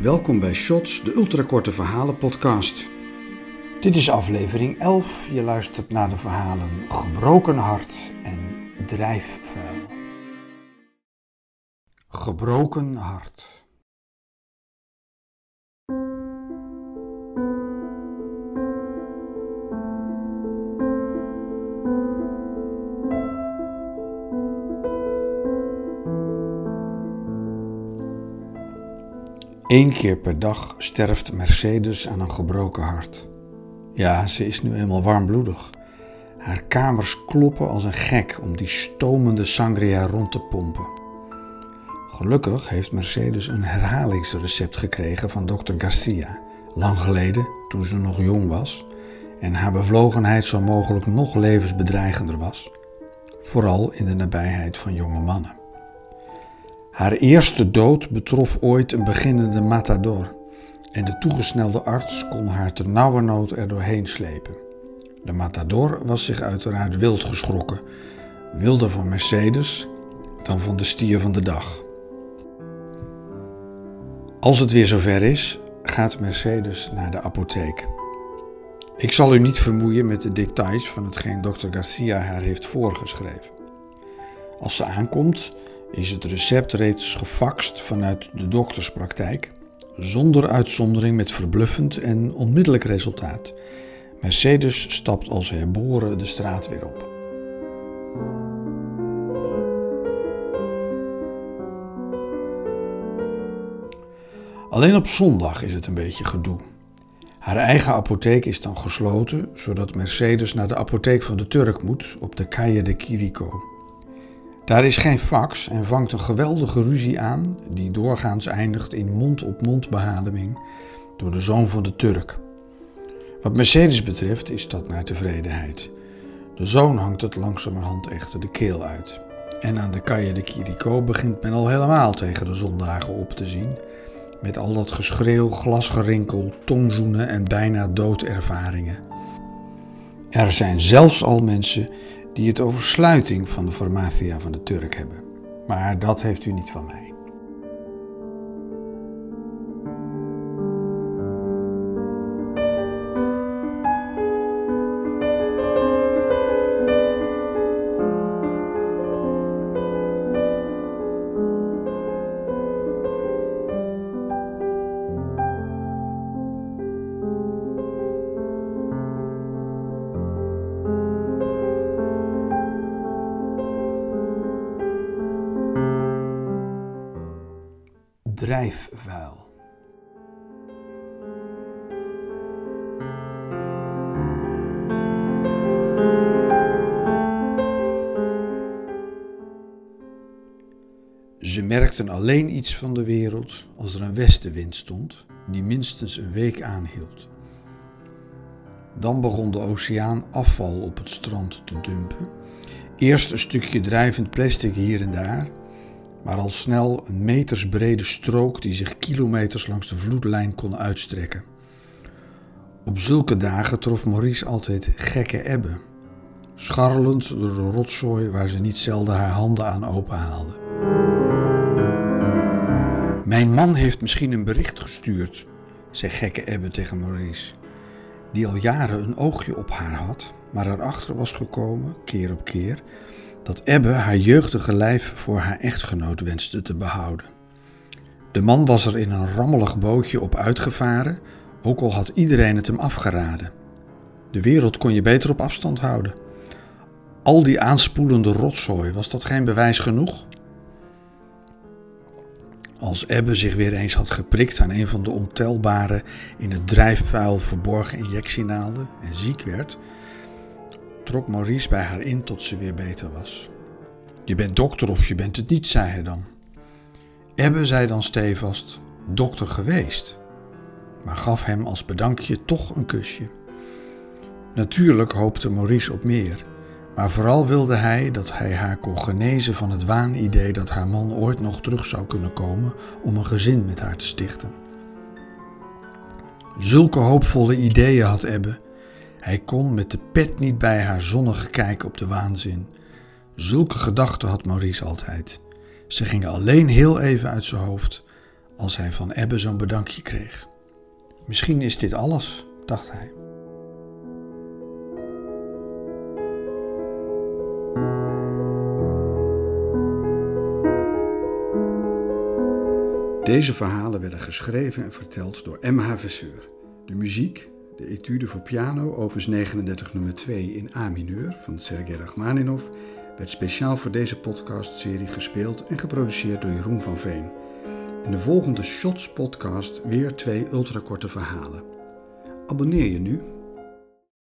Welkom bij Shots, de ultrakorte verhalen podcast. Dit is aflevering 11. Je luistert naar de verhalen Gebroken Hart en Drijfvuil. Gebroken Hart. Eén keer per dag sterft Mercedes aan een gebroken hart. Ja, ze is nu eenmaal warmbloedig. Haar kamers kloppen als een gek om die stomende sangria rond te pompen. Gelukkig heeft Mercedes een herhalingsrecept gekregen van dokter Garcia, lang geleden, toen ze nog jong was en haar bevlogenheid zo mogelijk nog levensbedreigender was, vooral in de nabijheid van jonge mannen. Haar eerste dood betrof ooit een beginnende matador en de toegesnelde arts kon haar ter nauwernood er doorheen slepen. De matador was zich uiteraard wild geschrokken, wilder van Mercedes dan van de stier van de dag. Als het weer zover is, gaat Mercedes naar de apotheek. Ik zal u niet vermoeien met de details van hetgeen dokter Garcia haar heeft voorgeschreven. Als ze aankomt, is het recept reeds gefaxt vanuit de dokterspraktijk, zonder uitzondering met verbluffend en onmiddellijk resultaat. Mercedes stapt als herboren de straat weer op. Alleen op zondag is het een beetje gedoe. Haar eigen apotheek is dan gesloten, zodat Mercedes naar de apotheek van de Turk moet op de Calle de Quirico. Daar is geen fax en vangt een geweldige ruzie aan, die doorgaans eindigt in mond-op-mond door de zoon van de Turk. Wat Mercedes betreft is dat naar tevredenheid. De zoon hangt het langzamerhand echter de keel uit. En aan de Calle de Quirico begint men al helemaal tegen de zondagen op te zien, met al dat geschreeuw, glasgerinkel, tongzoenen en bijna doodervaringen. Er zijn zelfs al mensen die het over sluiting van de Formatia van de Turk hebben. Maar dat heeft u niet van mij. Drijfvuil. Ze merkten alleen iets van de wereld als er een westenwind stond, die minstens een week aanhield. Dan begon de oceaan afval op het strand te dumpen. Eerst een stukje drijvend plastic hier en daar, maar al snel een metersbrede strook die zich kilometers langs de vloedlijn kon uitstrekken. Op zulke dagen trof Maurice altijd gekke ebben, scharrelend door de rotzooi waar ze niet zelden haar handen aan openhaalde. Mijn man heeft misschien een bericht gestuurd, zei gekke Ebbe tegen Maurice, die al jaren een oogje op haar had, maar erachter was gekomen, keer op keer, dat Ebbe haar jeugdige lijf voor haar echtgenoot wenste te behouden. De man was er in een rammelig bootje op uitgevaren, ook al had iedereen het hem afgeraden. De wereld kon je beter op afstand houden. Al die aanspoelende rotzooi, was dat geen bewijs genoeg? Als Ebbe zich weer eens had geprikt aan een van de ontelbare in het drijfvuil verborgen injectienaalden en ziek werd, trok Maurice bij haar in tot ze weer beter was. Je bent dokter of je bent het niet, zei hij dan. Ebbe zei dan stevast, dokter geweest, maar gaf hem als bedankje toch een kusje. Natuurlijk hoopte Maurice op meer, maar vooral wilde hij dat hij haar kon genezen van het waanidee dat haar man ooit nog terug zou kunnen komen om een gezin met haar te stichten. Zulke hoopvolle ideeën had Ebbe hij kon met de pet niet bij haar zonnige kijk op de waanzin. Zulke gedachten had Maurice altijd. Ze gingen alleen heel even uit zijn hoofd als hij van Ebbe zo'n bedankje kreeg. Misschien is dit alles, dacht hij. Deze verhalen werden geschreven en verteld door M.H. Vesseur. De muziek, de etude voor piano, opus 39 nummer 2 in A mineur van Sergei Rachmaninov, werd speciaal voor deze podcastserie gespeeld en geproduceerd door Jeroen van Veen. In de volgende Shots podcast weer twee ultrakorte verhalen. Abonneer je nu